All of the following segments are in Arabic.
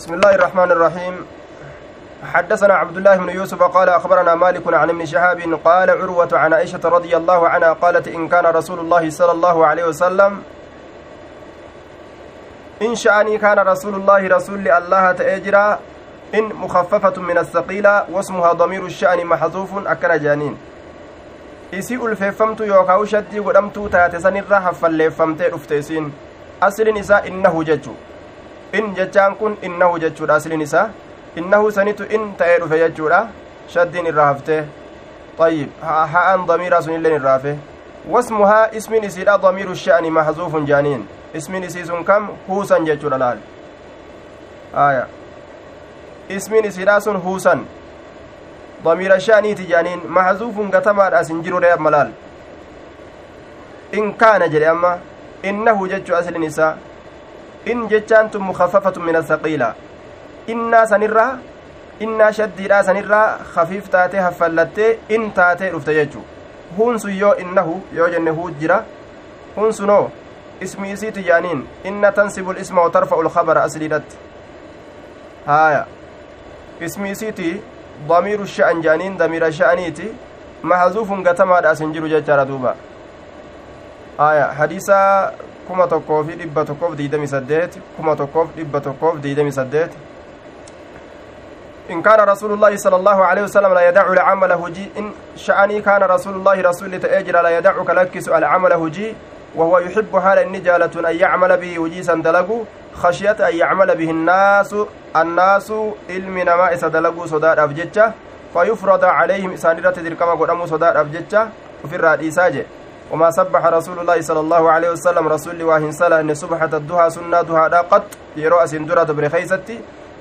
بسم الله الرحمن الرحيم. حدثنا عبد الله بن يوسف قال أخبرنا مالك عن ابن شهاب قال عروة عن عائشة رضي الله عنها قالت إن كان رسول الله صلى الله عليه وسلم إن شأني كان رسول الله رسول الله تأجرا إن مخففة من الثقيلة واسمها ضمير الشأن محذوف أكن جانين. isii ulfeeffamtu yookaan shaddii godhamtuu taate sanirraa haffalleeffamtee dhufte isiin asliin isaa innahu in jechaan kun innahu jechuudha asliin isaa. Innahu sanitu in ta'ee dhufe jechuudha. Shaddiin irraa haftee. طيب هاء ضمير سن لين الرافع واسمها اسم نسيدا ضمير الشأن محذوف جانين اسم نسيس كم هوسا جيتشورا لال آية اسم نسيدا سن هوسا ضمير الشأن تجانين محذوف قتما أسنجر رياب ملال إن كان جري أما إنه جتش أسل نساء إن جتشان مخففة من الثقيلة إنا سنرا innaa shaddiidhaa sanirraa kafiif taatee haffallattee in taatee dhufte jechu huun sun yoo innahu yoo jenne huu jira huun sunoo ismi isiitu jaaniin inna tansibu lisma watarfa'u lkabara asliidhatti haaya ismi isiiti damiiru sha'an jaaniin damiira sha'aniiti mahazuufun gatamaadha asin jiru jechaadha duuba haaya hadiisa kuma tokkoo fi dhibba tokkoof diidami saddeet kuma tokkoof dhibba tokkoof diidami saddeet. إن كان رسول الله صلى الله عليه وسلم لا يدع العمل هجي إن شأني كان رسول الله رسول تأجر لا يدع كلكس العمل هجي وهو يحب حال النجالة أن يعمل به وجيسا دلقوا خشية أن يعمل به الناس الناس علم نما إسا دلقوا صداد أفجتة فيفرض عليهم إسانيرة تركما قداموا صداد أفجتة وفي إساجة وما سبح رسول الله صلى الله عليه وسلم رسول واهن سلا أن سبحة الدهى سنة دهى قط يرأس درة برخيستي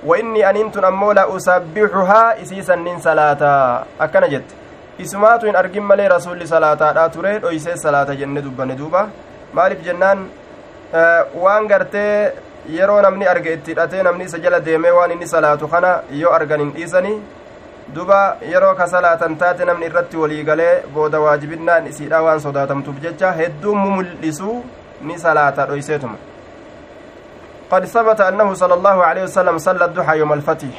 وإني أننت أمو لا أسبحها إسيسا نين صلاة أكنا جت isumaatu hin argin malee rasuulli salaataadha ture dhoysee salaata jenne dubbanne duuba maaliif jennaan waan gartee yeroo namni arge itti hidhatee namni isa jala deemee waan inni salaatu kana yoo argan hin dhiisanii duba yeroo ka salaatan taate namni irratti walii galee booda waajibinnaan isiidha waan sodaatamtuuf jecha hedduun mumul'isuu ni salaata dhoyseetuma قد ثبت أنه صلى الله عليه وسلم صلى الضحى يوم الفتح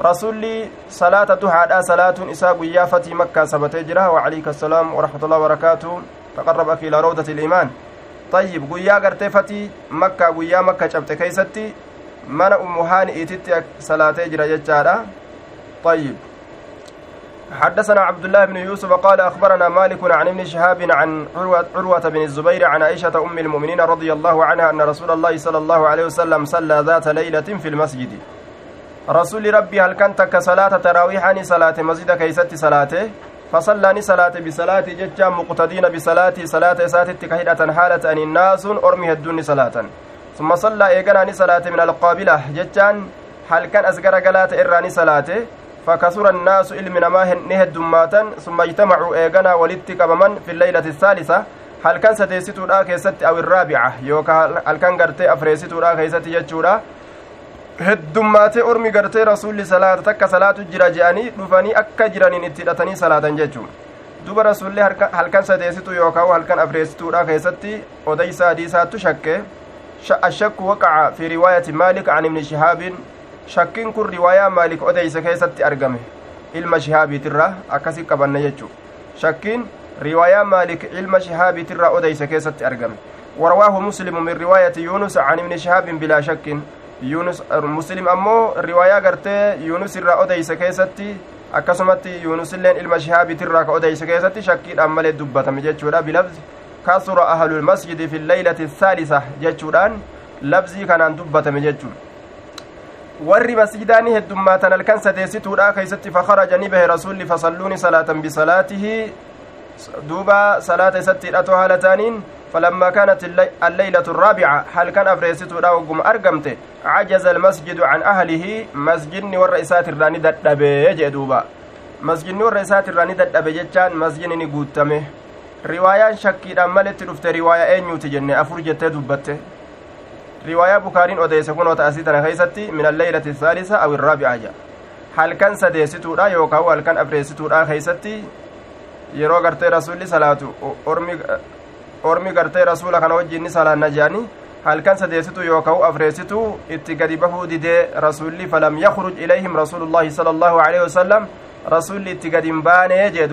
رسولي صلاة الضحى دا صلاة إساء قيا فتي مكة ثبت جرها وعليك السلام ورحمة الله وبركاته تقربك إلى روضة الإيمان طيب قرتي فتي مكة قيا مكة شبت كيستي من أم هاني إتت صلاة جرى ججارة طيب. حدثنا عبد الله بن يوسف قال أخبرنا مالك عن ابن شهاب عن عروة, بن الزبير عن عائشة أم المؤمنين رضي الله عنها أن رسول الله صلى الله عليه وسلم صلى ذات ليلة في المسجد. رسول ربي هل كانت كصلاة تراويح صلاة مسجد كيست صلاته؟ فصلى صلاة بصلاة ججا مقتدين بصلاة صلاة ساتت كهدة حالة أن الناس أرمي الدون صلاة. ثم صلى إيقنا صلاة من القابلة ججان هل كان أسقر قلات إراني صلاته؟ فكثر الناس علم نما نهدماتا ثم اجتمعوا ايغنا ولدت قبمن في الليلة الثالثة هل كان ستيستو دا كيست أو الرابعة يوكا هل كان غرتي افريستو دا كيست يجورا heddummaatee ormi gartee rasuulli salaata takka salaatu jira je'anii dhufanii akka jiraniin itti hidhatanii salaatan jechuun duba rasuulli halkan sadeesitu yookaan halkan afreessituudha keessatti odeysa hadiisaattu shakke ashakku waqaca fi riwaayati maalik an ibni shihaabin shakkiin kun riwaayaa maalik odeyse keessatti argame ilma shihaabiitirra akkasi qabanna jechu shakkiin riwaayaa maalik ilma shihaabiitirra odeyse keessatti argame ورواه مسلم من رواية يونس عن ابن شهاب بلا شك يونس مسلم أمو رواية قرتي يونس الرا أديس كيستي akkasumatti yuunusilleen ilma shihaabiitirraa ka odeyse keessatti shakkiidhaan malee dubbatame jechuudha bilabzi kasura ahlulmasjidi fi leylati thaalisa jechuudhaan labzii kanaan dubbatame jechuudha warri masjidaani heddummaatan halkan sadeessituudha. Keeysatti fakaraja ni bahe rasulli fasalluuni salaatan bisalaatihi duuba salaata isatti hidhatoo haala taaniin. فلما كانت الليلة الرابعة هل كان أفريستو دا وقم أرقمت عجز المسجد عن أهله مسجد والرئيسات الراني دبي جدوبا مسجد والرئيسات الراني دبي جتان مسجد نقوتمه رواية شكي أمالت رفت رواية أين يوتجن أفرجت دبته كون وتأسيتنا خيستي من الليلة الثالثة أو الرابعة جا هل كان سديستو دا يوكاو هل كان أفريستو دا خيستي yeroo gartee rasuulli salaatu ormi gartee rasuula kana wajjin ni salaanna jeani halkan sadeessitu yookaan afreessitu itti gadi bahuu didee rasuulli falam yakruj ilayhim rasuulullaahi sala allaahu aleyhi wasalam rasuulli itti gadi hin baanee jee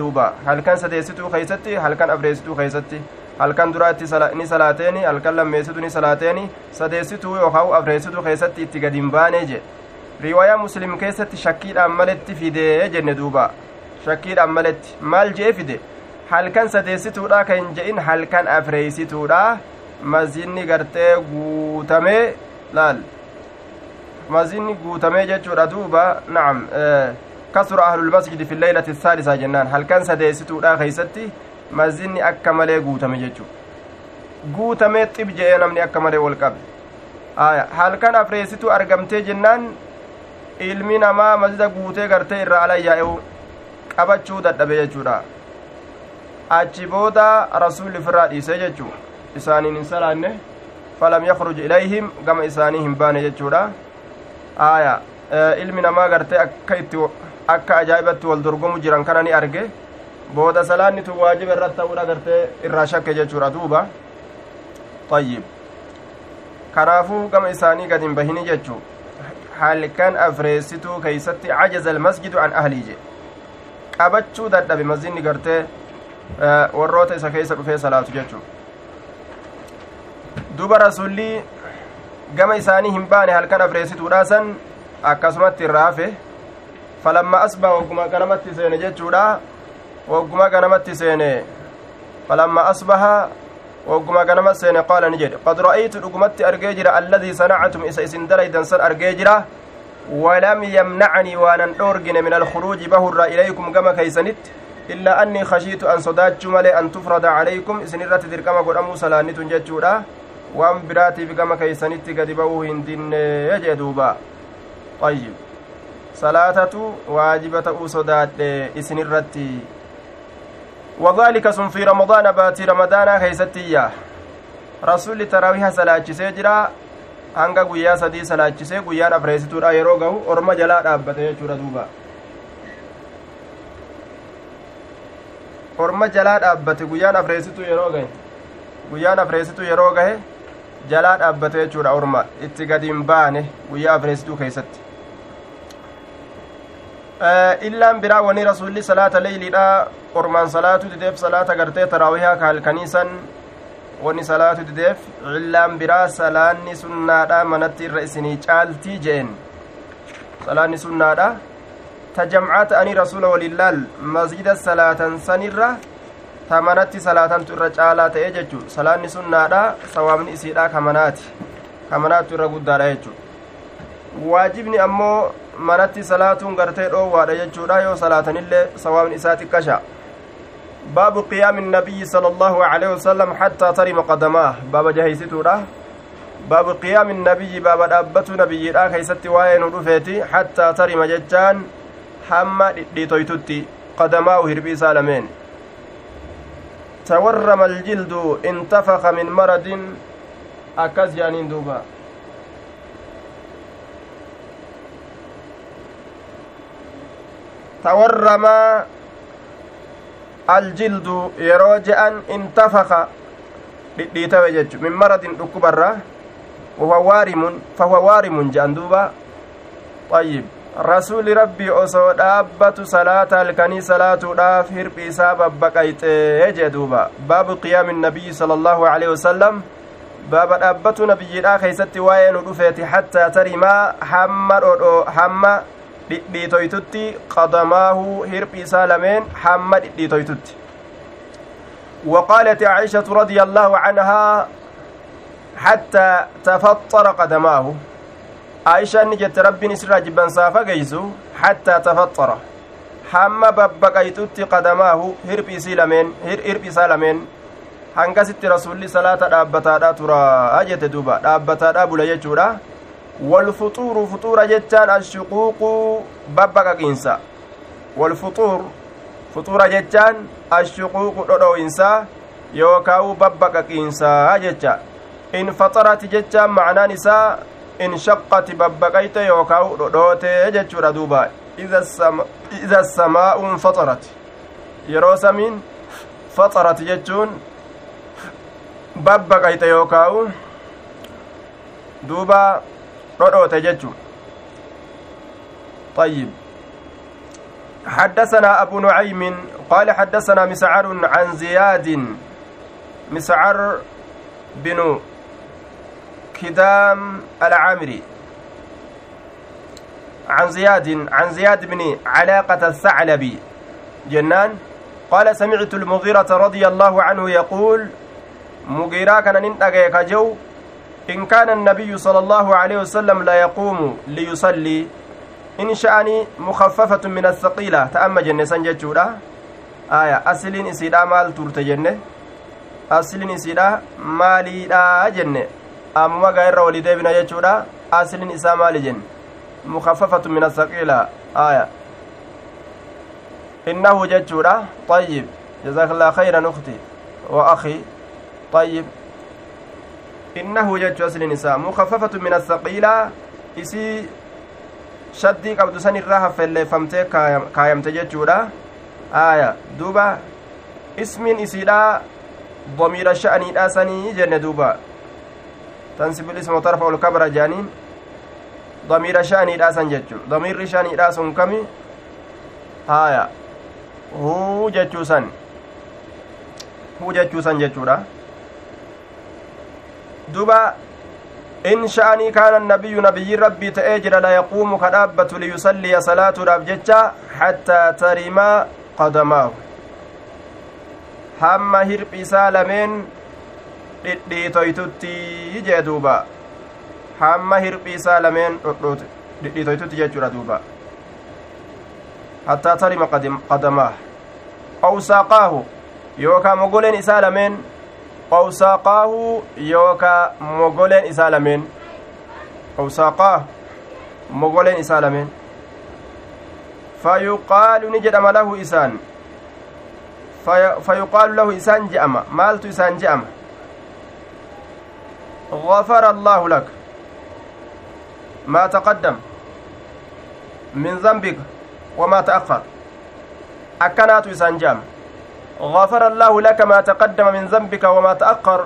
halkan sadeessituu keeysatti halkan afreessituu keeysatti halkan duraatti ni salaateeni halkan lammeessitu ni salaateeni sadeessituu yookaan afreessituu keessatti itti gadi hin baanee je riwaayaa muslim keessatti shakkiidhaan maletti fidee jenne duuba shakkiidhaan maletti maal jee fide halkan sadeessituudha kan hin je'in halkan afreessituudha mazinni gartee guutamee laal mazinni guutamee jechuudha duuba nacam kasura ahlulmasjidi fi leylati saadisa jennaan halkan sadeessituudha keeysatti mazinni akka malee guutame jechu guutamee xib je'ee namni akka malee wal qabe halkan afreessitu argamtee jennaan ilmi namaa masjida guutee gartee irraa alayyaa'eu qabachuu dadhabe jechuudha. Achi booda rasuulli ofirraa dhiisee jechuu isaaniin hin salaanne falam yakruj ilayhim gama isaanii hin baane jechuudha. Aya ilmi namaa gartee akka itti akka ajaa'ibatti wal dorgomu jiran kana ni arge booda salaanni tun waajiba irratti ta'uudha gartee irraa shakke jechuudha duuba ayyib kanaafuu gama isaanii gad hin bahini jechuu halkan afreessituu keeysatti cajaza almasjidu an ahlii je qabachuu dadhabe masjidni gartee warroota isa keessa dhufee salaatu jechuu duba rasulli gama isaanii hin baane halkan afreessituudha san akkasumatti irraa hafe falamma asbaa wagguma ganamatti seene jechuudha asbaha wagguma ganama seene qaala ni jedhe qad ra'aytu dhugumatti argee jira alladii sanactum isa isin dalaydan san argee jira ولم يمنعني وأنا أورجن من الخروج بهر إليكم كما كيسنت إلا أني خشيت أن صدات ملي أن تفرض عليكم إسن الرت تركما قد أمو سلاني تنججودا وأن براتي بكما كيسنت قد بوه هندين يجدوبا طيب waajiba ta'uu sodaadhe isin irratti wadaalika sun fi ramadaana baatii ramadaanaa keeysattiiyya rasulli taraawiha salaachisee jira hanga guyyaa sadii salaachisee guyyaan afreessituudha yeroo gahu orma jalaa dhaabbate jechuudha duuba orma jalaa dhaabbate guyyaan afreessituu yeroo gahe guyyaan afreessituu yeroo gahe jalaa dhaabbate jechuudha orma itti gadi hin baane guyyaa afreessituu keeysatti illaan biraa wani rasulli salaata leeyliidha ormaan salaatu dideef salaata gartee taraawihaa ka halkaniisan wani salaatu dideef illaan biraa salaanni sunnaadha manatti irra isinii caaltii jeen salaanni sunnaadha ta jamcaa ta'anii rasula walillaal masjida salaatan sanirra ta manatti salaatantu irra caalaa ta'e jechu salaanni sunnaadha sawaabni isiidha kamanaati kamanaattu irra guddaadha jechu waajibni ammoo manatti salaatuun gartee dhoowwaadha jechuudha yoo salaatanillee sawaabni isaa xiqqasha baabu qiyaami nabiyyi sala allahu aleyhi wasalam xattaa tarima qadamaa baaba jaheystituudha baabu qiyaami nabiyyi baaba dhaabbatu nabiyyiidha keeysatti waa'ee nu dhufeeti xattaa tarima jechaan hamma dhidhiitoytutti qadamaa'u hirbii isaa lameen tawarrama aljildu intafaka min maradin akkas jaaniin duuba je'an intafaka dhidhiitawe jechu min maradin dhukkubarra wahuwa waarimun fahuwa waarimun je'an duuba ayyib rasuuli rabbii osoo dhaabbatu salaata halkanii salaatuudhaaf hirphi isaa babbaqayxee jee duuba baabu qiyaami nabiyyi sala allaahu aleyhi wasalam baaba dhaabbatu nabiyyiidhaa keeysatti waa'ee nu dhufeeti hattaa tarimaa hamma dhodho hamma dhidhiitoytutti qadamaahu hirphi isaa lameen hamma dhidhiitoytutti وقالت عائشة رضي الله عنها حتى تفطر قدماه عائشة نجت رب نسر جبا سافا جيسو حتى تفطر حما ببقيتت قدماه هربي سلمين هربي سلمين hangasitti rasulli salaata dhaabbataadha tura ajete duuba dhaabbataadha bula jechuudha والفطور فطور جتان الشقوق ببققينسا والفطور فطور جتان الشقوق دودوينسا. يوكاو ببققينسا جتا إن فطرت جتان معنى نساء إن شقت ببقيت يوكاو دودوت جتشورا دوبا إذا السماء إذا السماء انفطرت. yeroo samiin faxarat jechuun babbaqayte yookaa'u duuba dhodhoote jechu طيب. حدثنا أبو نعيم قال حدثنا مسعر عن زياد مسعر بن كدام العامري. عن زياد عن زياد بن علاقة الثعلبي. جنان؟ قال سمعت المغيرة رضي الله عنه يقول مغيرة كان ننتقى كجو إن كان النبي صلى الله عليه وسلم لا يقوم ليصلي إن شأني مخففة من الثقيلة تأمى جنة سنجتشورا آية أصلين إسيدا مال تورت جنة. أصلين إسيدا مالي دا جنة. أمما غير ولي ديبنا جتشورا أصلين إسا مالي جنة مخففة من الثقيلة. آية. إنه جتشورا طيب. جزاك الله خيرا أختي. وأخي طيب. إنه جتش أصل النساء مخففة من الثقيلة. إسي shaddii qabdu san irraa haffeelleeffamtee kaayamte jechuudha aaya duuba ismiin isiidha ضمير شأني داسني جنة دوبا. تنسب الاسم وطرف الكبر جانين ضمير شأني داسن جتشو ضمير شأني داسن كمي هايا هو جتشو سن. هو جتشو سن جتشورا دوبا in sha'anii kaana annabiyyu nabiyyiin rabbii ta'ee jira la yaquumu ka dhaabbatu liyusalliya salaatuudhaaf jecha hattaa tarimaa qadamaahu hamma hirphi isaa lameen dhidhiitoytutti jee duuba hamma hirphi isaa lameen dhidhiitoytutti jechuudha duuba hattaa tarima qadamaa aw saaqaahu yookaa mogoleen isaa lameen awsaaqaahu yookaa mogoleen isaa lameen awsaaqaahu mogoleen isaa lameen fayuqaalu ni jedhama lahu isaan fayuqaalu lahu isaan je'ama maaltu isaan je'ama غفر الله لك ما تقدم من ذنبك وما تأخر أكنات إسان غفر الله لك ما تقدم من ذنبك وما تأخر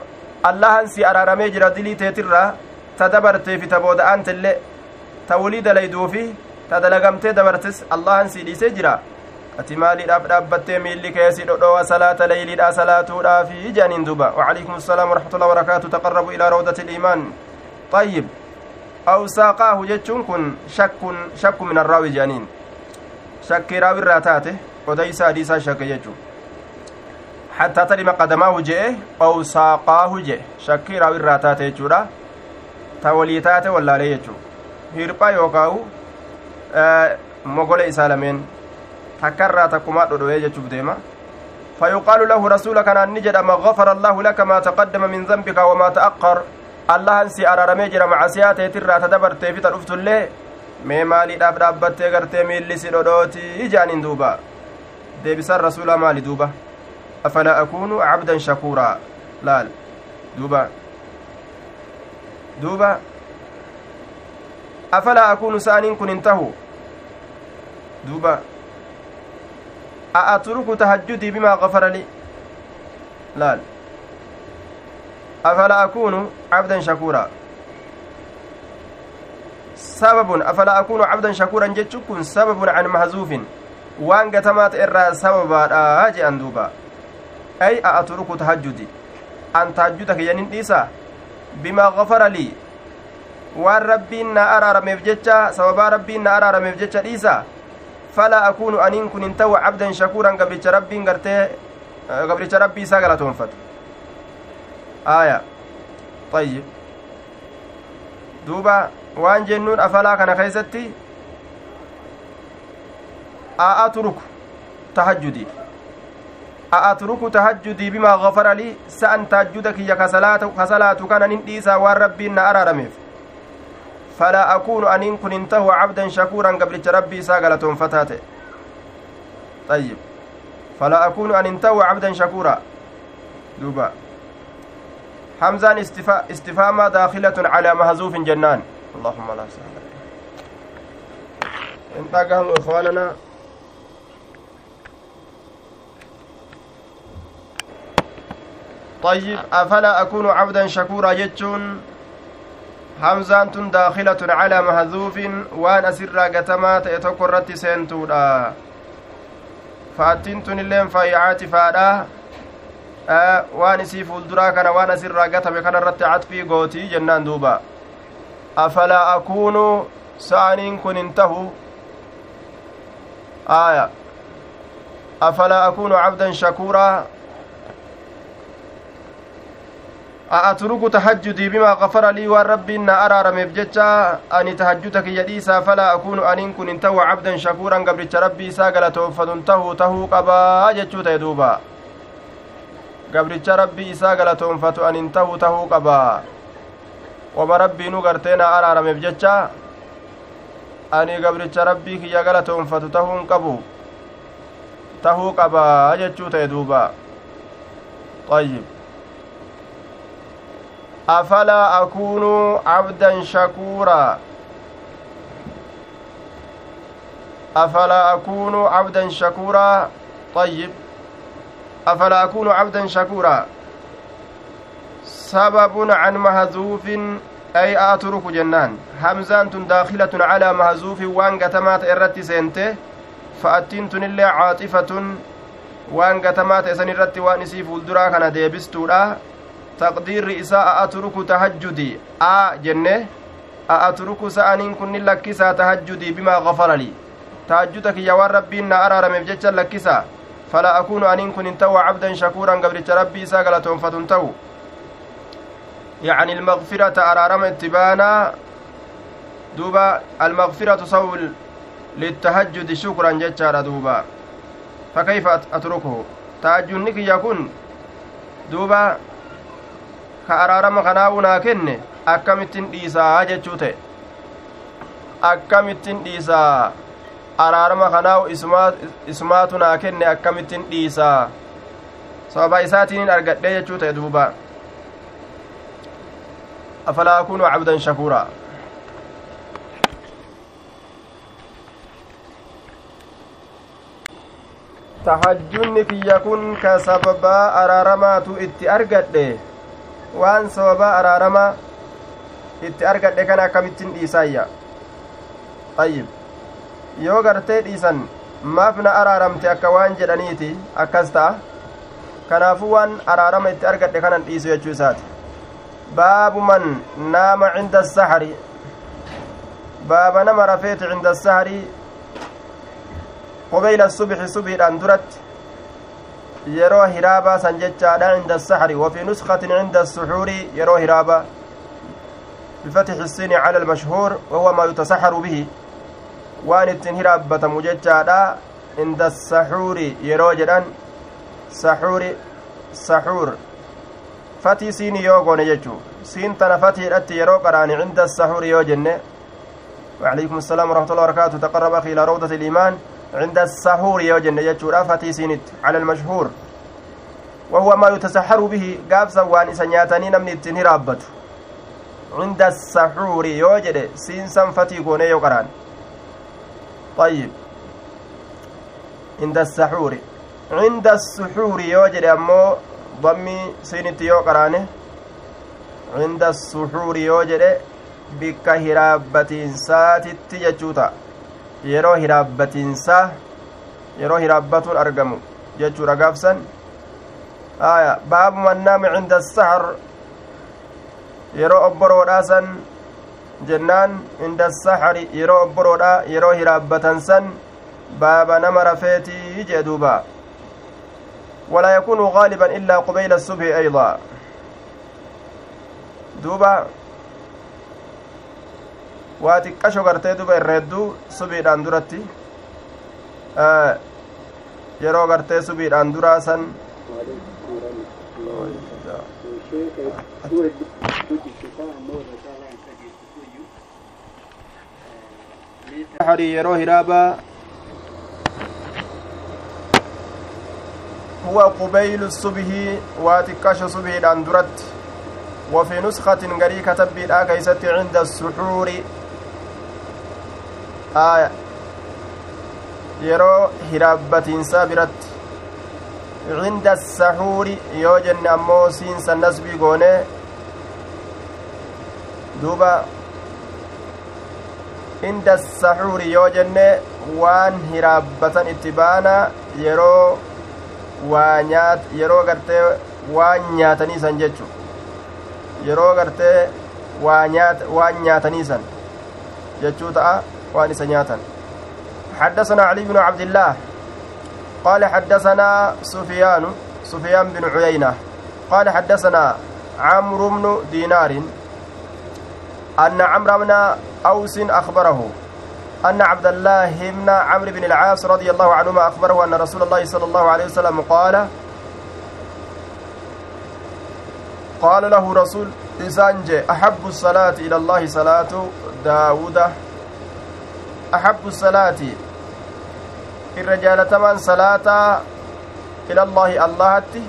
الله انسي أرارمي جرا دلي تيترا تدبرت في تبود أنت اللي توليد ليدوفي تدلقمت دبرتس الله انسي دي سجرا ati maaliidhaaf dhaabbattee miilli keessi dhodhowa salaata leyliidha salaatuudhaafi jaaniin duba wacalaikum assalaam waraxmatullahi wabarakaatu taqarrabu ilaa rawdati iliimaan ayyib aw saaqaahu jechuun kun shakkun shakku min arraawi jaaniin shakkii raawirraa taate odaysa hadiisaa shakke jechuu saaqaahu je'e shakkii raawi irraa taate jechuudha ta walii taate wallaalee jechuu hirphaa yookaawu mogole isaa lameen takkarraa takkumaa dhodho'ee jechuuf deema فيقال له رسول كان نجد ما غفر الله لك ما تقدم من ذنبك وما تأخر الله انسي أرارمي جرى مع سياتي ترى تدبرتي في ترفت الله maaliidhaaf dhaabbattee gartee miilli si dhodhooti ijaaniin duuba deebisaan rasuulaa maali duuba أفلا أكون عبدا شكورا؟ لال دوبا. دوبا. أفلا أكون سانين كن انتهوا؟ دوبا. أأترك تهجدي بما غفر لي؟ لال أفلا أكون عبدا شكورا؟ سبب. أفلا أكون عبدا شكورا جتشكن؟ سبب عن محذوف. وان قتمات إرى سببا. آجي أندوبا an tahajjuda kiyyanin dhiisa bimaa gafara lii waan rabbiin na araarameef jecha sababaa rabbiin na araarameef jecha dhiisa falaa akuunu aniin kun hin ta'u cabdan shakuuran gabricha rabbiin gartee gabricha rabbii isaa galatoonfatu aaya ayyib duuba waan jennuun afalaa kana keeysatti a atruku tahajjudi أأترك تهجدي بما غفر لي؟ سأن تهجدك يا كسلاة كان ننديسا والربي أرارميف فلا أكون أن كن انتهوا عبدا شكورا قبل ربي ساقلة فتاته. طيب. فلا أكون أن انتهوا عبدا شكورا. دوبا. حمزان استفا... استفهام داخلة على مهزوف جنان. اللهم لا سهل انتقلوا إخواننا. طيب أفلا أكون عبدا شكورا جتشون hamzaan tun daakilatun calaa mahduufin waan asirraa gatamaa ta'e tokko irratti seentuudha fa'attiin tun illeen fayyacaati faadha waan isii fuulduraa kana waan asirraa gatame kana irratti catfii gootii jennaan duuba afalaa akuunu sa'aniin kun hin tahu aya afalaa akuunu cabdan shakuuraa أأترك تهجدي بما غفر لي والرب إن أرى رميف جتشا. أني تهجدك يديسا فلا أكون أن كن انتهو عبدا شكورا. قبل ربي ساقل توفد تهو تهو قبا. جتشو تيدوبا. قبل ربي ساقل توفت أن انتهو تهو قبا. وما ربي نقرتنا أرى رميف جتشا. أني قبل ربي كي يقل توفت تهو قبو. تهو قبا. جتشو تيدوبا. طيب. أفلا أكون عبدا شكورا؟ أفلا أكون عبدا شكورا؟ طيب. أفلا أكون عبدا شكورا؟ سبب عن مهزوف أي أترك جنان. همزان داخلة على مهزوف وان قتمات إرتي سنته فأتنتن اللي عاطفة وان قتمات إسن إرتي وان كان ديبستورا. A jenne a atruku sa'aniin kunnin lakkisaa tahajjudii bimaa gafarali tahajjuda kiyya waan rabbiin na araarameef jecha lakkisaa fala akuunu aniin kun hin ta'u cabdan shakuuran gabricha rabbii isaa galatoonfatun ta'u يعني المغفرة أرارم اتبانا دوبا المغفرة صول للتهجد شكرا جتشارا دوبا فكيف أتركه تهجد يكون دوبا ka araarama kanaawu naa kenne akkamittin dhiisaa jechuu ta'e. Akkamittin dhiisaa araarama kanaawu isumaatu naa kenne akkamittin dhiisaa. Sababa isaatiinin argadhe jechuu ta'e duuba. Afalaa akunu cabdan shakuuraa? Tahajjunni kiyya kun ka sababaa araaramaatu itti argadhe waan sababa araarama itti argadhe kana akkamittiin dhiisaayya ayyib yoo gartee dhiisan maaf na araaramte akka waan jedhaniiti akkas ta'a kanaafuu waan araarama itti argadhe kanan dhiisu jechuu isaati baabu man naama cinda asahari baaba nama rafeeti cinda asahari qubeyla subixi subiidhaan duratti yeroo hiraabaa san jechaadha cinda asaxri وفي نسخة عند السحور yeroo hiraabaa بفتح السين على المشهور وهو ما يتسحر به waan ittiin hiraabbatamu jechaadha inda saxuuri yeroo jedhan saxuuri saxuur fatii siini yoo goone jechu siin tana fatiidhatti yeroo qaraani cinda saxuuri yoo jenne وعليكم السلام ورحمة الله وبركاته تقرب أخي إلى روضة الإيمان عند السحور يوجن يجور فتي سينت على المشهور. وهو ما يتسحر به قابسا وان إسانياتني نمني التنهي رابته عند السحور يوجد سينسا فتي قوني يقران طيب. عند السحور. عند السحور يوجد أمو ضمي سينت يقرانه عند السحور يوجد bikka hiraabbatiinsaatitti jechuuta yeroo hiraabbatiinsaa yeroo hiraabbatuun argamu jechuudha gaafsan aya baabu man naama cinda asahar yeroo obboroodhaa san jennaan inda asahari yeroo obboroodhaa yeroo hiraabbatan san baaba nama rafeetii jee duuba ولا يكون غالبا إلا قبيل الصبح أيضا دوبا waa xiqqasho gartee duba irra hedduu subiidhaan duratti yeroo gartee subiidhaan duraa san yeroo hiraabaa هو قبيل الصبح واتكاش صبح الان درت وفي نسخة غري كتب بالآكيسة عند السحور aya yeroo hiraabbatiinsaa biratti cinda asaxuuri yoo jenne ammoo siinsa nasbii goone duuba inda saxuuri yoo jenne waan hiraabbatan itti baana yeroo waa nyaat yeroo gartee waan nyaataniisan jechu yeroo gartee waa nyaat waan nyaataniisan jechuu ta'a isa nyaatan حدثنا علي بن عبد الله. قال حدثنا سفيان سفيان بن عيينة. قال حدثنا عمرو بن دينار أن عمرو بن أوس أخبره أن عبد الله بن عمرو بن العاص رضي الله عنهما أخبره أن رسول الله صلى الله عليه وسلم قال قال له رسول إسانج أحب الصلاة إلى الله صلاة داود أحب الصلاة الرجال تمان صلاة إلى الله اللهتي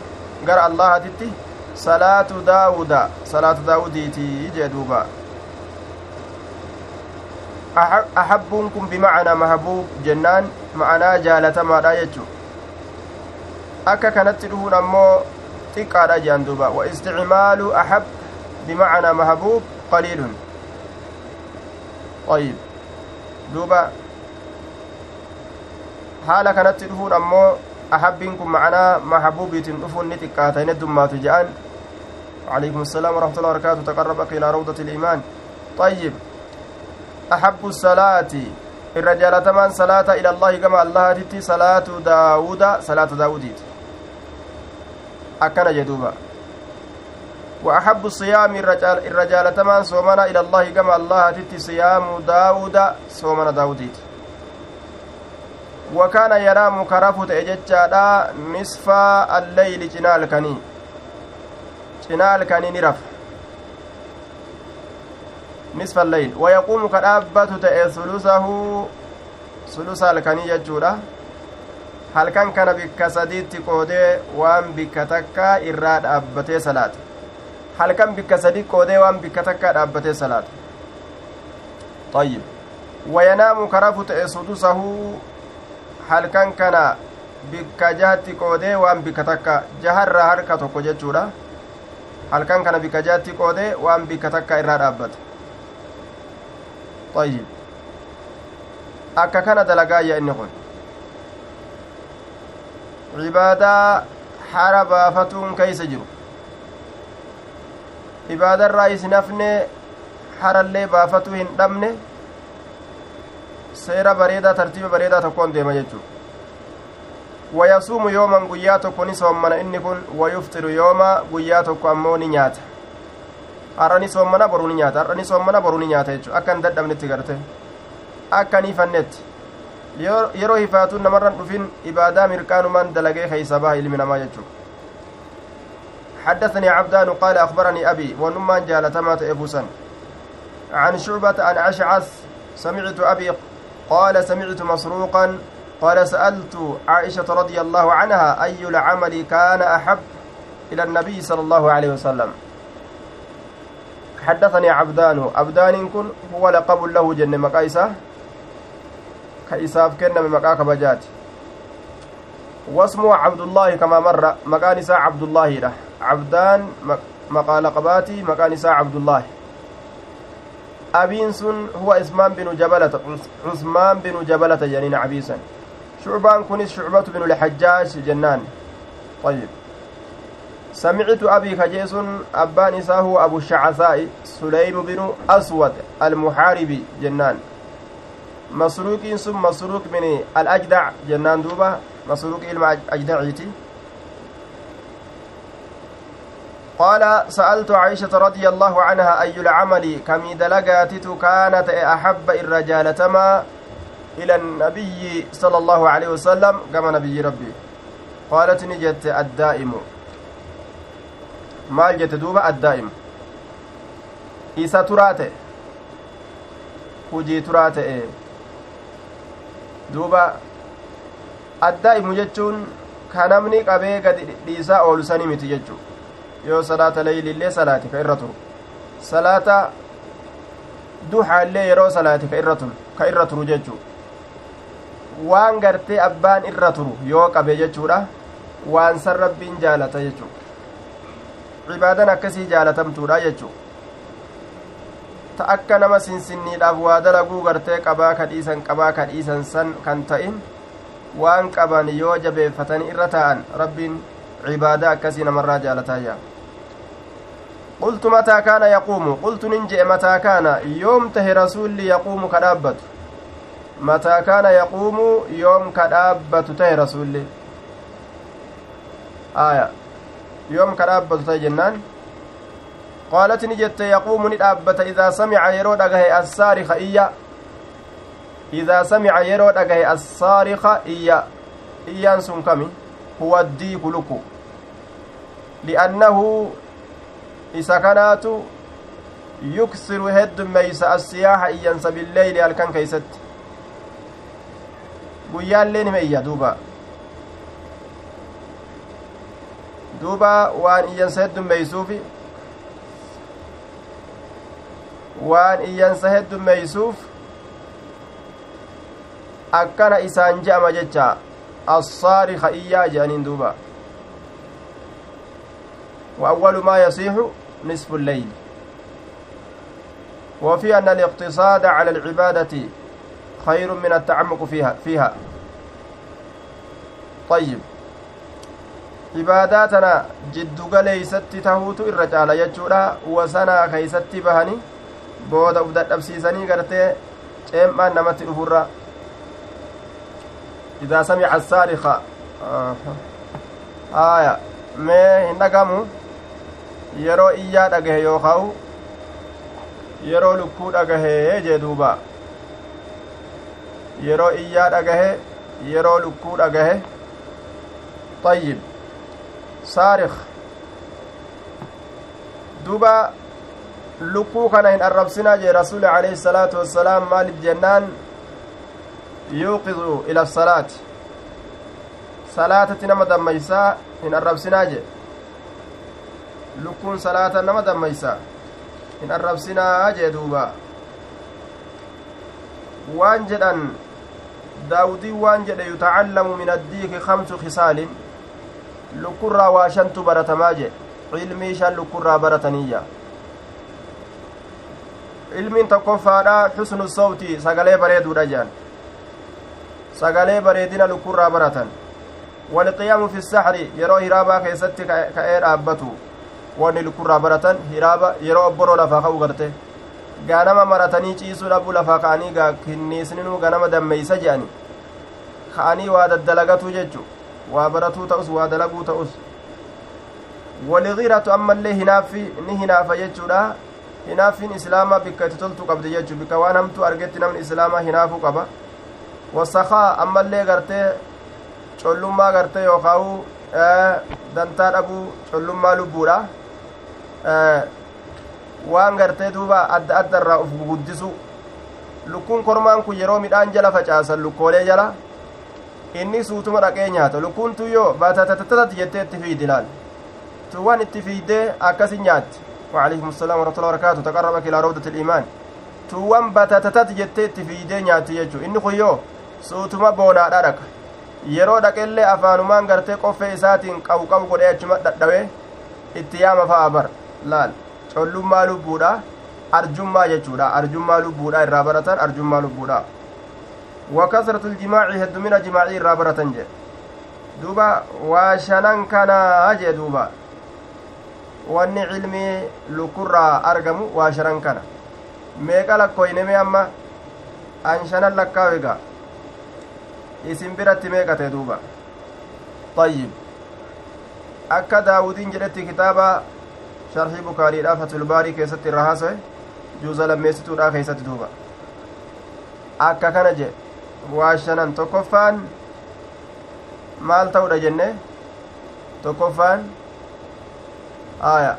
قرأ اللهتي صلاة داود صلاة جدوبا أحبون كن بمعنى محبوب جنان لا يجو. أكا كانت أمو wa isticmaalu axab bimacnaa mahabuub qaliilun ayib duuba haala kanatti dhufuun ammoo ahabbiin kun macnaa mahabuubiitiin dhufuun ni xiqqaata hin heddummaatu je'an وعليكم السلام ورحمة الله وبركاته تقربك إلى روضة الإيمان طيب أحب الصلاة الرجال تمان صلاة إلى الله كما الله تتي صلاة داود صلاة داوديت akkana jedhuuba وأحب الصيام الرجال تمان صومنا إلى الله كما الله تتي صيام داود صومنا داوديت. وكان ينام كرفت إججادا نصف الليل جنال كني. جنال كني نرف. نصف الليل. ويقوم كرابة ثلثه ثلث الكني ججودا. halkan kana bikka sadiitti qoodee waan bikka takkaa irraa dhaabbatee salaata halkan bikka sadi qoodee waan bikka takkaa dhaabbatee salaata طيب وينام كرف سدسه halkan kana bikka jahatti qoodee waan bikka takka jaharra harka tokko jechuudha halkan kana bikka jahatti qoodee waan bikka takka irraa dhaabbata طيب akka kana dalagaayya inni kun cibaadaa hara baafatuun keeysa jiru ibaadarraa isin hafne harallee baafatuu hin dhabne seera bareedaa tartiiba bareedaa tokkoon deema jechuu wayasuumu yooman guyyaa tokko ni soommana. Inni kun wayuftiru yooma guyyaa tokko ammoo ni nyaata. Har'a ni soommana boruu ni nyaata. Har'a ni soommana boruu ni nyaata jechuu akka hin dadhabnetti garte. Akka ni fannetti yeroo hifaatuun namarran dhufin ibaadaa mirqaanumaan dalagee keeysa baha ilmi namaa jechuu حدثني عبدان قال أخبرني أبي ونمان جالتما تأبوسا عن شعبة عن أشعث سمعت أبي قال سمعت مسروقا قال سألت عائشة رضي الله عنها أي العمل كان أحب إلى النبي صلى الله عليه وسلم. حدثني عبدان. عبدان كن هو لقب له جن مقايسة ka isaaf kenname maqaa kabajaati wasmuu cabdullaahi kamaa marra maqaan isaa cabdullaahiidha cabdaan maqaa laqabaatii maqaan isaa cabdullaahi abiin sun huwa ismaan binu jabalata cusmaan binu jabalata janiin abiisan shucbaan kunis shucbatu binu lxajjaaj jennaan طيب سمعت أبي كجيس أبان إساه أبو الشعثاء سليم بن أسود المحاربي جنان masruuqiin sun masruuq min al-ajdac jennaan duuba masruuqi ilma ajdaciiti قال سألت عائشة رضي الله عنها أي العمل؟ كم دلقاتت كانت أحب الرجال تما إلى النبي صلى الله عليه وسلم كما نبي ربي. قالت نجت الدائم. ما جت دوبا الدائم. إيسا ta'e duuba addaa'imu jechuun ka namni qabee gadi dhiisaa oolu sanii miti jechuu yoo salaata leeyliillee salaati ka irra turu salaata duhaallee yeroo salaati ka irra turu ka irra turu jechuu waan gartee abbaan irra turu yoo qabe jechuudha waan san rabbiin jaalata jechuu cibaadan akkasii jaalatamtuudha jechuu ta akka nama sinsinniidhaaf waa dalaguu gartee qabaa ka qabaa ka san kan ta'in waan qaban yoo jabeeffatanii irra ta'an rabbiin cibaadaa akkasii namarraa jaalataayya qultu mataa kaana yaquumu qultu nin je'e mataa kaana yoom tahe rasuulli yaquumu ka dhaabbatu mataa kaana yaquumu yoom ka dhaabbatu tahe rasuulli aya yoom ka dhaabbatu tahe jennaan qaalat ni jette yaquumu ni dhaabbata idaa samica yeroo dhagahe assaarika iyya idaa samica yeroo dhagahe assaarika iyya iyyaan sun kami huwa addiiku luku li'annahu isa kanaatu yuksiru heddummeeysa assiyaaha iyyansa billeyli halkan keeysatti guyyaallee nima iyya duuba duuba waan iyyansa heddummeeysuufi waan iyyansa heddummeeysuuf akkana isaan je'ama jecha assaarika iyyaa je'aniin duuba وأول ما يصيح نصف الليل وفي أن الاقتصاد على العبادة خير من التعمق فيها فيها طيب jiddu galeeysatti tahuutu irra caala jechuudha wasanaa keeysatti bahani booda uf dadhabsiisanii gartee ceem'aan namatti dhufurra idaa samica asaarika aya mee hin dhagamu yeroo iyyaa dhagahe yookaa'u yeroo lukkuu dhagahee jee duuba yeroo iyyaa dhagahe yeroo lukkuu dhagahe طيب saarikh duba lukkuu kana hin arrabsinaa jee rasuli alayhi salaatu wassalaam maalif jennaan yuuqizu ila salaati salaatatti nama dammeysaa hin arrabsinaa jee lukkuun salaata nama dammeysa hin arrabsinaa jee duuba waan jedhan daawudiin waan jedhe yutacallamu min addiiki kamsu kisaalin lukkurraa waa shantu baratamaa jedhe ilmii shan lukkurraa barataniyya ilmiin tokkoffaadha xusnu sawti sagalee bareeduudha jedhan sagalee bareedina lukkurraa baratan walqiyaamu fi saxri yeroo hiraabaa keessatti ka'ee dhaabbatu wanni lukkurraa baratan hiraaba yeroo obboroo lafaa ka'u garte ganama maratanii ciisuu dhabuu lafaa ka'anii gaa kinniisninuu ganama dammeeysa je'ani ka'anii waa daddalagatuu jechu waa baratuu ta'us waa dalaguu ta'us waligiiratu ammallee hinaaffi ni hinaafa jechuudha hinaaffiin islaamaa bikka itti toltu qabdi jechuu bikka waan hamtuu argetti namni islaamaa hinaafuu qaba wasakaa ammallee gartee collummaa gartee yookaa'u dantaa dhabuu collummaa lubbuudha waan gartee duuba adda adda irraa uf guguddisu lukkuun kormaan kun yeroo midhaan jala facaasan lukkoolee jala inni suutuma dhaqee nyaata lukkuun tun yoo baatatatatatat jettee itti fiidi laal tuwwan itti fiidee akkasin nyaatti وعليكم السلام ورحمة الله وبركاته تقربك إلى روضة الإيمان tuwwan batatatat jettee itti fiidee nyaatti jechuu inni kun yoo suutuma boonaadha dhaqa yeroo dhaqellee afaanumaan gartee qoffee isaatiin qabu qabu godhee achuma dhadhawee itti yaama fa'a bar Laal collummaa lubbuudha arjummaa jechuudha arjummaa lubbuudha irraa baratan arjummaa lubbuudha wakasratu ljimaaci heddumina jimaacii irraa baratan jedhe duuba waa shanan kanaa jee duuba wanni cilmii lukkurraa argamu waa shanan kana meeqa lakkooyneme amma an shanan lakkaawiga isin biratti meeqate duuba طيب akka daawudiin jedhetti kitaaba sharxii bukaariidha fatulbaarii keessatti irra haasa'e juuza lammeessituudha keessatti duuba akka kana jedhe waa shanan tokkoffaan maal ta'udha jenne tokkoffaan aya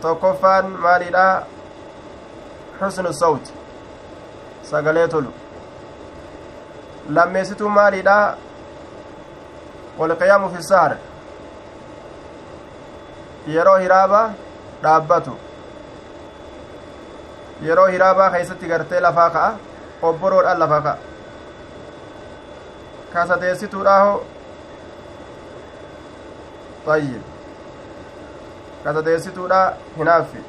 tokkoffaan maaliidha xusnu sawt sagalee tolu lammeessituu maaliidha walqiyaamu fi sahar yeroo hiraabaa dhaabbatu yeroo hiraabaa keeysatti gartee lafaa ka'a obboroodhaan lafaa ka'a kasadeessituudhaaho ayyib kasadeessituudha hinaaffi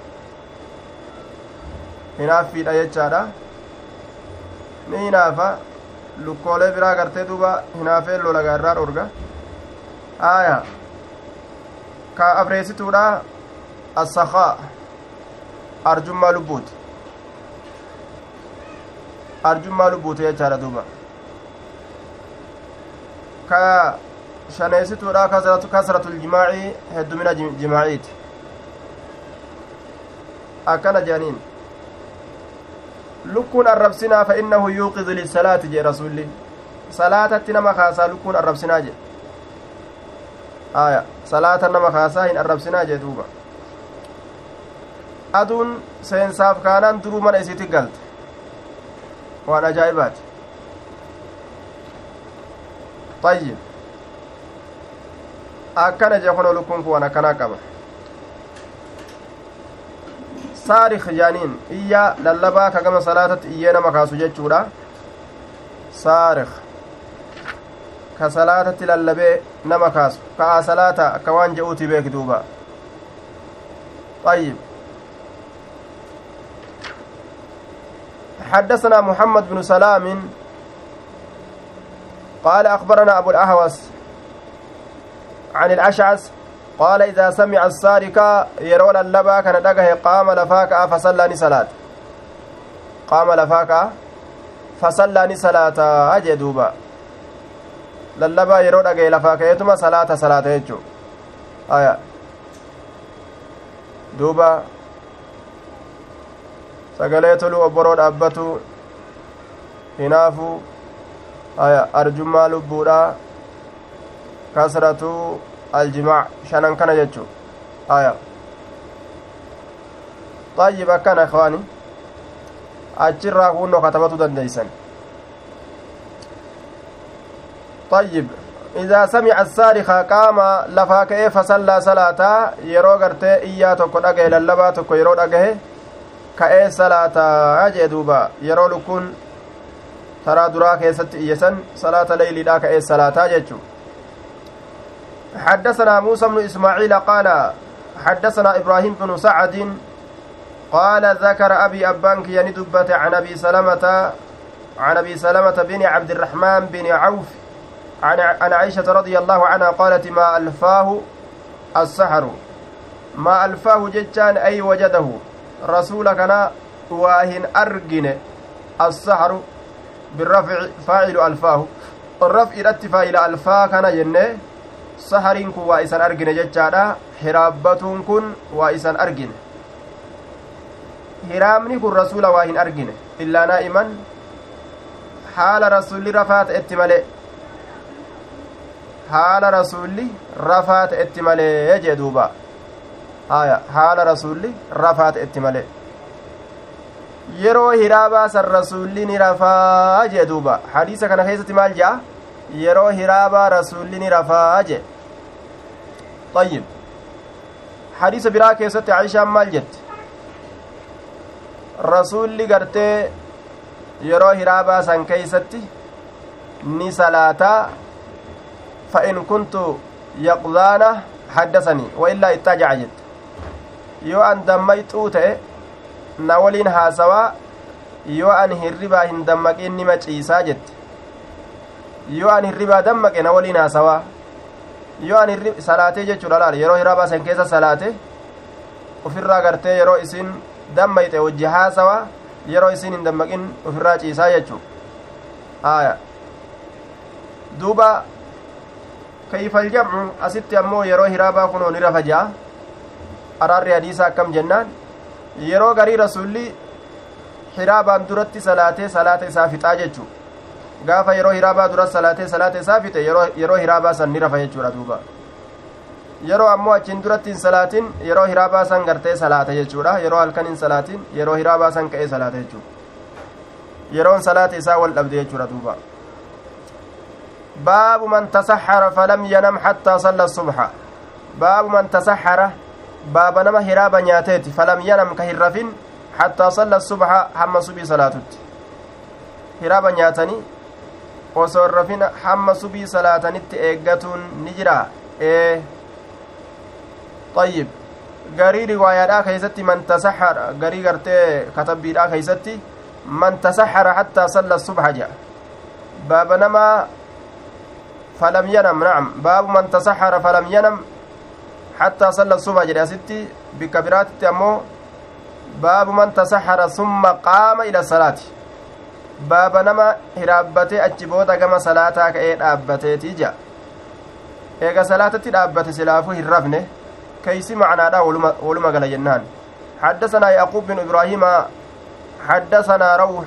hinaaffiidha jechaadha ni hinaafa lukkoolee biraa gartee duuba hinaafee lolagaa irraa dhorga aya ka afreessituudha assakaa arjummaa lubbuuti arjummaa lubbuuti jechaadha duuba ka shaneessituudha kasratul jimaaci heddumina jimaaciiti akkana jedhaniin lukkuun arrabsinaa fa innahu yuuqidu lissalaati jee rasulli salaatatti nama kaasaa lukkuun arrabsinaa jedhe aya salaata nama kaasaa hin arrabsinaa jee duuba aduun seensaaf kaanaan duruu mana isiitti galte waan ajaa'ibaati ayyib akkana jee kono lukkuun kun waan akkanaa qaba saarik jaaniin iyya lallabaa ka gama salaatatti iyyee nama kaasu jechuudha saarik ka salaatatti lallabee nama kaasu ka'aa salaata akka waan je'uuti beeki duuba طيب. حدثنا محمد بن سلام. قال أخبرنا أبو الأهوس عن الأشعث. قال إذا سمع السارق يرون اللبا كان دقه قام لفاك فصلى صلاة. قام لفاك فصلى صلاة. أجي دوبا. Lallabaa yeroo dhagaye lafaa ka'eetuma salaata salaata jechuu aya duuba sagalee toluu obboroo dhaabbatu hinaafu aya arjummaa lubbuudha kasratu aljimaac shanan kana jechuu aya طيب akkana ikhwaani achirraa kunnoo katabatu dandeeysan طيب إذا سمع الصارخ قام لفاك إيه فصلى صلاة يرو غرتي إيا توكو دغه للبا توكو يرو دغه كأي صلاة أجي دوبا يرو لكون ترى درا كيست إيسن صلاة ليلي دا كأي صلاة جيتشو. حدثنا موسى بن إسماعيل قال حدثنا إبراهيم بن سعد قال ذكر أبي أبانك يندبت عن أبي سلمة عن أبي سلمة بن عبد الرحمن بن عوف عن عائشة رضي الله عنها قالت ما ألفاه السحر ما ألفاه جتان أي وجده رسولكنا واهن أرجن السحر بالرفع فاعل ألفاه الرفع الاتفاع إلى ألفا كان kun waa isan argine jechaadha hiraabbatuun kun waa isan argine hiraamni kun rasuula waa hin argine illaa naa'iman haala rasulli rafaa ta'etti malee haala rasulli rafaa ta'etti malee jee duuba haya haala rasulli rafaa ta'etti malee yeroo hiraabaa san rasulli ni rafaa jee duuba hadiisa kana keessatti maal jea yeroo hiraabaa rasulli ni rafaa jee طيب حديث biraa keessatti عائشaan maal jette rasuulli gartee yeroo hiraabaa san keeysatti ni salaataa فإن كنت يقظانة حدثني وإلا اتجع جد يو أن دميت أوتي نولين هاسوا يو أن هربا هن دمك إني مجيسا جد يو أن هربا دمك نولين هاسوا yoo an salaatee jechuudha laal yeroo hiraabaa san keessa salaate ufirraa gartee yeroo isin dammayxe wajji haasawa yeroo isin hin dammaqin ufirraa ciisaa jechuu aya duuba كيف الجمع أست أمو يرو هرابا كنو نرفا جاء أرار حديثا كم جنان يرو غري رسولي هرابا درت صلاة صلاة سافتا جتشو غافا يرو هرابا درت صلاة صلاة سافتا يرو, يرو هرابا سن نرفا جتشو دوبا yeroo ammoo achiin duratti hin salaatin yeroo hiraa baasan gartee salaata jechuudha yeroo halkan hin salaatin yeroo hiraa baasan ka'ee salaata jechuudha yeroon salaata isaa wal dhabde jechuudha duuba tasaxara falam yanam xattaa salla subxa baabu man tasaxara baaba nama hiraaba nyaateeti falam yanam ka hin rafin xattaa salla subxa hamma subii salaatutti hiraaba nyaatanii osoo rafin hamma subii salaatanitti eeggatuun ni jira ee طيب garii riwaayaadhaa keeysatti man tasaxara garii gartee katabbiidhaa keeysatti man tasaxara hattaa salla subha jedha baaba namaa nacam baabu man tasaxara falam yanam hattaa salla subha jedhe asitti bikka biraatitti ammoo baabu man tasaxara summa qaama ila salaati baaba nama hiraabbatee achi booda gama salaataa ka'ee dhaabbateeti ija eega salaatatti dhaabbate silaafuu hin rafne كيسي معنى ولما قال جنان حدثنا يعقوب بن إبراهيم حدثنا روح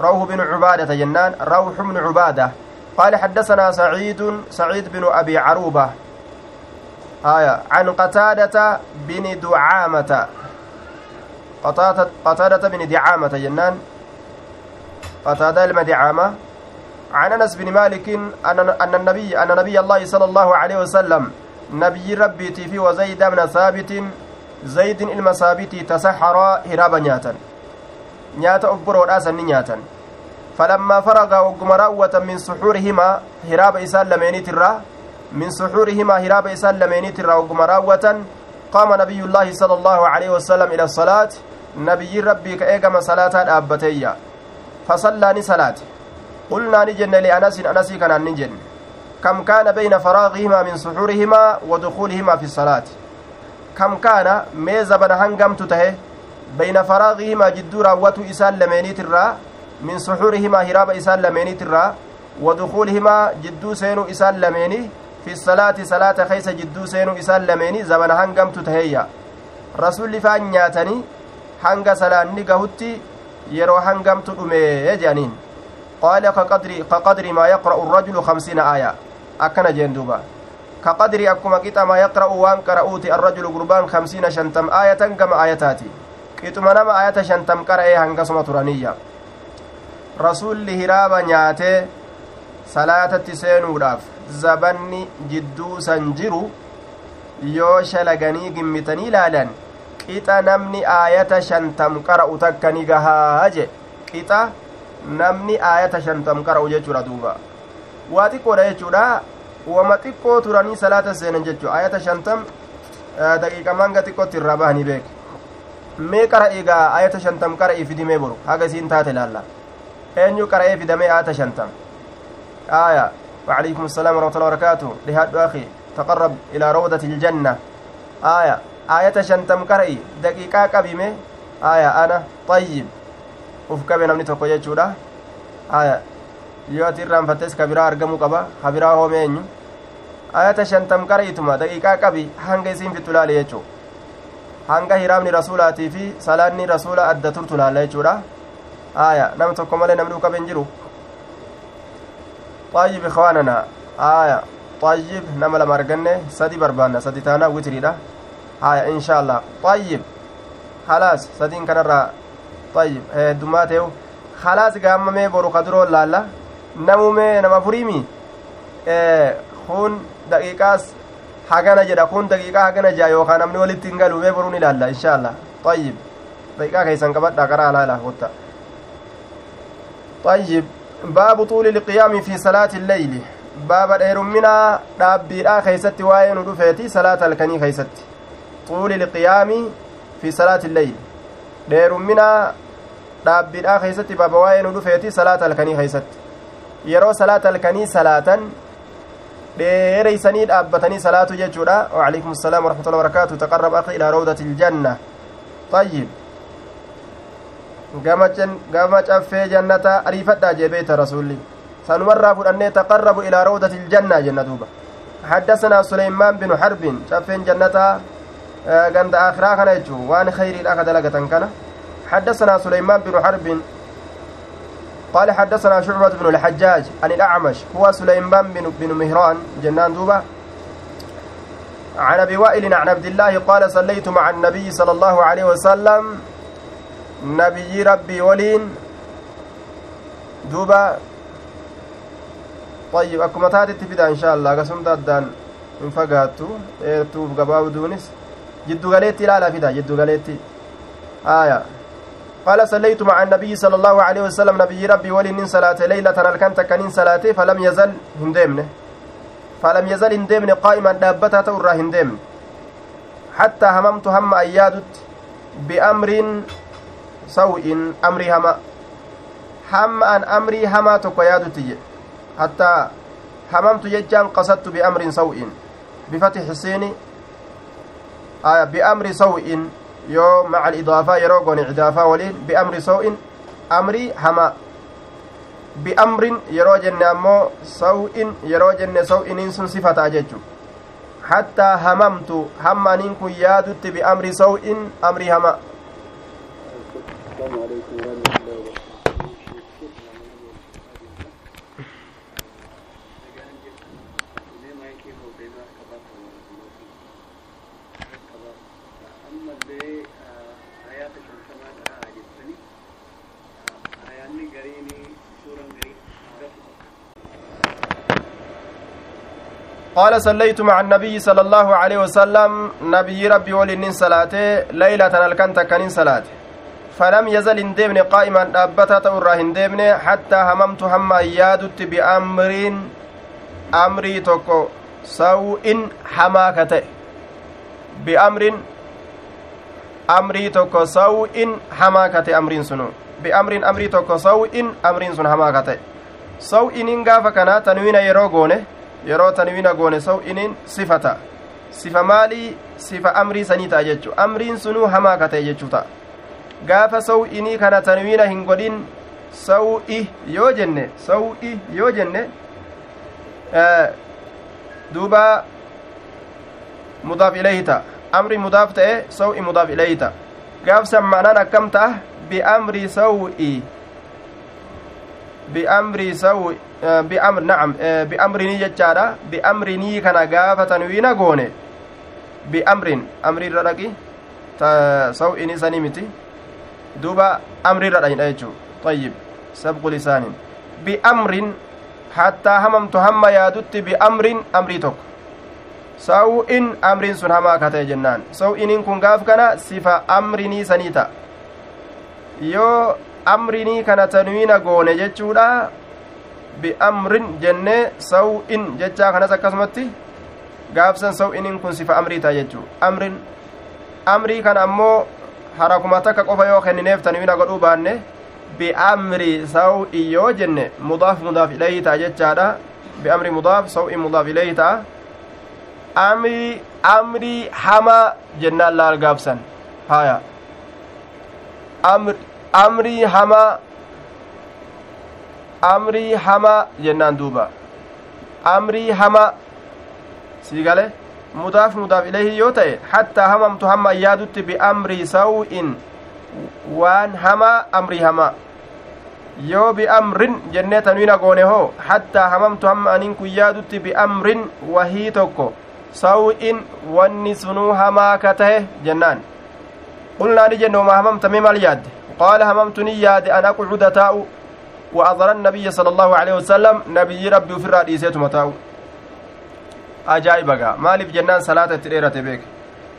روح بن عبادة جنان روح بن عبادة قال حدثنا سعيد سعيد بن أبي عروبة. آية. عن قتادة بن دعامة. قتادة, قتادة بن دعامة جنان. قتادة المدعامة عن أنس بن مالك أن النبي أن نبي الله صلى الله عليه وسلم nabiyyi rabbiitii fi wazayda bna saabitin zaydin ilma saabitii tasaxaraa hiraaba nyaatan nyaata of boroodhaa faragaa wagguma raawwatan min suxuurihimaa hiraaba isaan lameeniitirraa min suxuurihimaa hiraaba isaan lameeniitirraa wagguma raawwatan qaama nabiyullaahi sala allaahu aleyhi wasalam ila asalaati nabiyyi rabbii ka eegama salaataa dhaabbateeyya fasallaa ni salaate qulnaa ni jenne lianasin anasii kanaan ni jenne كم كان بين فراغهما من سحورهما ودخولهما في الصلاة كم كان ميزة بن هنغم تته بين فراغهما جدو راوتو إسان لمينيت الرا سحورهما هراب إسان لمينيت الرا ودخولهما جدو سينو إسان لميني في الصلاة صلاة خيس جدو سينو إسان لميني زبن هنغم تتهيا رسول فان نياتني hanga salaanni gahutti yeroo hangamtu dhume jedhaniin qaala ka qadri maa yaqra'u rajulu kamsiina aaya akkana jeen duuba ka qadri akkuma qixa maa yaqra'u waan qara'uuti arrajulu gurbaan kamsiina shantam aayatan gama aayataati qixuma nama aayata shantam qara'ee hangasuma turaniyya rasulli hiraaba nyaatee salaatatti seenuudhaaf zabanni jidduu san jiru yoo shalaganii gimmitanii ilaalan qixa namni aayata shantam qara'u takka ni gahaa je qixa namni aayata shantam qara'u jechuudha duuba waa xiqqoodha jechuudha wama xiqqoo turanii salaata seenan jechuu ayata shantam daqiiqa manga xiqqootti irraa bahanii beek mee qara egaa ayata shantam qara'ii fidimee boru haga isiin taate laalla eenyu qara'ee fidamee ayata shantam آية وعليكم السلام ورحمة الله وبركاته لهاد أخي تقرب إلى روضة الجنة آية آية شنتم كرئي دقيقة قبيمة آية أنا طيب namni tokko jechuudha aya yoo ati irraanfattes ka biraa argamuu qaba ka biraa hoome eenyu ayata shantam qara'iituma daqiiqaa qabi hanga isiin fittu laale jechuu hanga hiraamni rasuulaatii fi salaanni rasuula adda turtu laalla jechuudha aya nam tokko malee namni uqabe hin jiru طيب إخواننا آية طيب نما لما أرجنة سدي بربانا سدي تانا وتريدا آية إن شاء الله طيب خلاص سدين كنرا طيب دماتيو خلاص قام boru kaduroo laalla namumee nama furiimi kun daqiiqaas hagana jedha kun daqiiqaa hagana jaa yookaan namni walitti hin galu mee boruun ilaalla insha allah ayyib daqiiqaa keessan qabadha karaa alaala hotta ayyib baabu xuuli liqiyaami fi salaati illeyli baaba dheerumminaa dhaabbiidhaa keeysatti waa'ee nu dhufeeti salaata halkanii keeysatti xuuli liqiyaami fi salaati illeyli dheerumminaa dhaabbiidhaa keeysatti baaba waa'ee nu dhufeeti salaata halkanii keeysatti yeroo salaata halkanii salaatan dheereysanii dhaabbatanii salaatu jechuudha waalaikum assalaam warahmatullahi wabarakaatu taqarrab akhi ilaa rawdati iljanna ayyib gama caffee jannata ariifadhaa jee beeyta rasulli sanumarraa fudhannee taqarrabu ilaa rawdati iljanna jenna duuba. حدثنا سليمان بن حرب شافين جنتا غند آخرا كان يجو وان خيري الأخذ لغة كان حدثنا سليمان بن حرب قال حدثنا شعبة بن الحجاج عن الأعمش هو سليمان بن, بن مهران جنان دوبة عن أبي وائل عن عبد الله قال صليت مع النبي صلى الله عليه وسلم أكما تاتي تفيدا إن شاء الله. قسم دادان من فقاتو إيرتوف قباو دونس. جدو غليتي لا لا فيدا جدو غليتي. آية. قال صليت مع النبي صلى الله عليه وسلم. نبي ربي ولن صلاة ليلة الكنت كنين صلاة فلم يزل هندمنه فلم يزل هندمنه قائما دابتها تورا هندمن. حتى هممت هم أيادت بأمر سوء أمري هما. هم أن أمري هما تقيادتي حتى هممت ججان قصدت بأمر سوء. بفتح السين آية بأمر سوء. يو مع الإضافة يروقون إضافة ولين. بأمر سوء أمري هما. بأمر yeroo jenne ammoo saw'in yeroo jenne saw'iniin sun sifataa jechu hattaa hamamtu hamma aniin kun yaadutti biamri saw'in amrii hama قال صليت مع النبي صلى الله عليه وسلم نبي ربي ولنين صلاته ليلة الكنت كنين صلاته. فلم يزل هندبن قائما دابتا تورا هندبن حتى هممت هم يادت بأمر أمري توكو. سوء حماكته بأمر أمري توكو. سوء حماكته أمرين سنو. بأمر أمري توكو. سوء أمرين سن حماكته سوء إن غافا كنا تنوين tanwiina goone saw'iniin sifata sifa maalii sifa amrii sanii ta'a jechu amriin sunuu hamaa ka ta'e jechuu ta'a gaafa saw'inii kana tanwiina hin godhin saw'i yoo jenne saw'i yoo jenne duuba mudaaf ilayhi ta'a amri mudaaf ta'e saw'i mudaaf ilayhi ta'a gaafsan ma'anaan akkam ta'a bi'amri saw'i bi'amri saw'i bi'amr na'am bi'amrinii jechaadha bi'amrinii kana gaafa tanwiina goone bi'amrin amriirra dhaqi saw'ini sanii miti duuba amriirra dhaqidha jechuu طيب سبق لسان بأمر حتى هممت هم يادت بأمر أمري توك سوء أمر سن هما كتي جنان سوء إن كن غاف كان صفة أمرني سنيتا يو أمرني كان تنوين غون جتشودا bi'amrin jennee saw'in jechaa kanas akkasumatti gaafsan saw'iniin kun sifa amrii ta'a jechuu amrin amrii kana ammoo harakuma takka qofa yoo kennineef tanwiina godhuu baanne bi'amri saw'i yoo jenne mudaaf mudaaf ilayhi ta'a jechaadha bi'amri mudaaf saw'in mudaaf ilayhi ta'a amrii amrii hamaa jennaan laal gaafsan haya amrii hamaa amrii hamaa jennaan duuba amrii hamaa sii gale hamma yaadutti biamrii saw'in waan hamaa amrii hamaa yoo biamrin jennee tanwiina goone hoo hattaa hamamtu hamma aniin kun yaadutti biamrin wahii tokko saw'in wanni sunuu hamaa ka tahe jennaan qulnaa ni jenne wama hamamtame maal yaadde qaala hamamtu ni yaade an aqucuda taa'u وأضر النبي صلى الله عليه وسلم نبي ربي في الرادي سيتو متاو أجائب مالف جنان صلاة تريرة بيك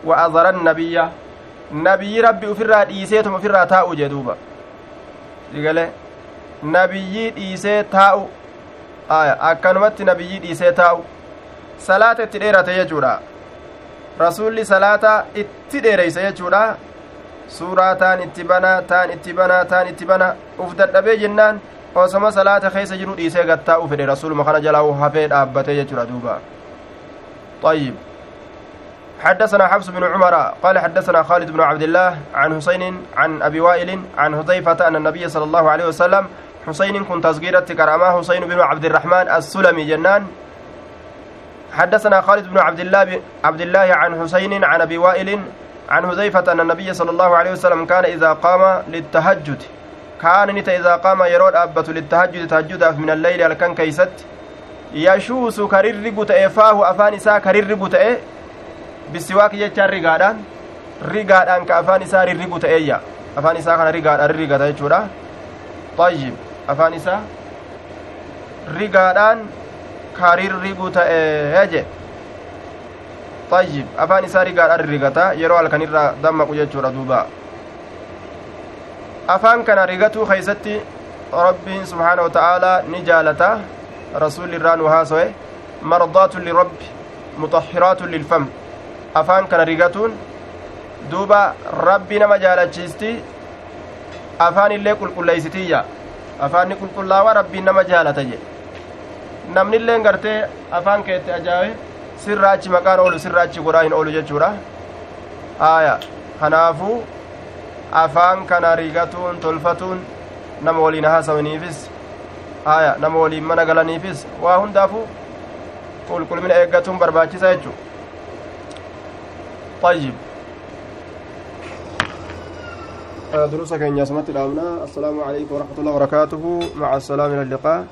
وأضر النبي نبي ربي في الرادي سيتو في الراتاو جدوبا digalee nabiyyi dhiisee taa'u akkanumatti nabiyyi dhiisee taa'u salaata itti dheerate jechuudha rasulli salaata itti dheereyse jechuudha suuraa taan itti bana taan itti bana taan itti bana uf dadhabee jennaan osoma salaata keessa jiru dhiisee gattaa'u fedhe rasuluma kana jalaa hafee dhaabbatee jechuudha duuba طيب. حدثنا حفص بن عمر قال حدثنا خالد بن عبد الله عن حسين عن أبي وائل عن حذيفة أن النبي صلى الله عليه وسلم حسين كنت تصغيرة كرامة حسين بن عبد الرحمن السلمي جنان. حدثنا خالد بن عبد الله عبد الله عن حسين عن أبي وائل عن حذيفة أن النبي صلى الله عليه وسلم كان إذا قام للتهجد. كان إذا قام يرود أبت للتهجد تهجد من الليل الكن كيست يشوس كرر تأي فاه أفان إساء كرر تأي بالسواك يجار رقادان رقادان كأفان إساء رر تأي أفان إساء كان رقاد رقاد يجورا طيب أفان إساء رقادان كرر تأي يجي طيب أفان إساء رقاد رقاتا يرو الكن الرا دمك يجورا دوبا afaan kana rigatuu keeysatti rabbiin subxaana wa ta'aalaa ni jaalata. Rasuulli irraa nu haaso'e mardaatun lirabbi muxahhiraatun lilfam afaan kana rigatuun duuba rabbi nama jaalachiisti afaan illee qulqulleeysitiyya afaanni qulqullaawaa rabbiin nama jaalata jedhe namnilleen gartee afaan keetti ajaa'ibe sirraachi maqaan oolu sirraachi godhaa hin oolu jechuudha aya kanaafuu afaan kana rigatuun tolfatuun nama waliin haasawaniifis aya nama waliin mana galaniifis waa hundaafuu qulqullina eeggatuun barbaachisa jechuu طيب دروس كان يا سمعت الأمنا السلام عليكم ورحمة الله وبركاته مع السلامة إلى اللقاء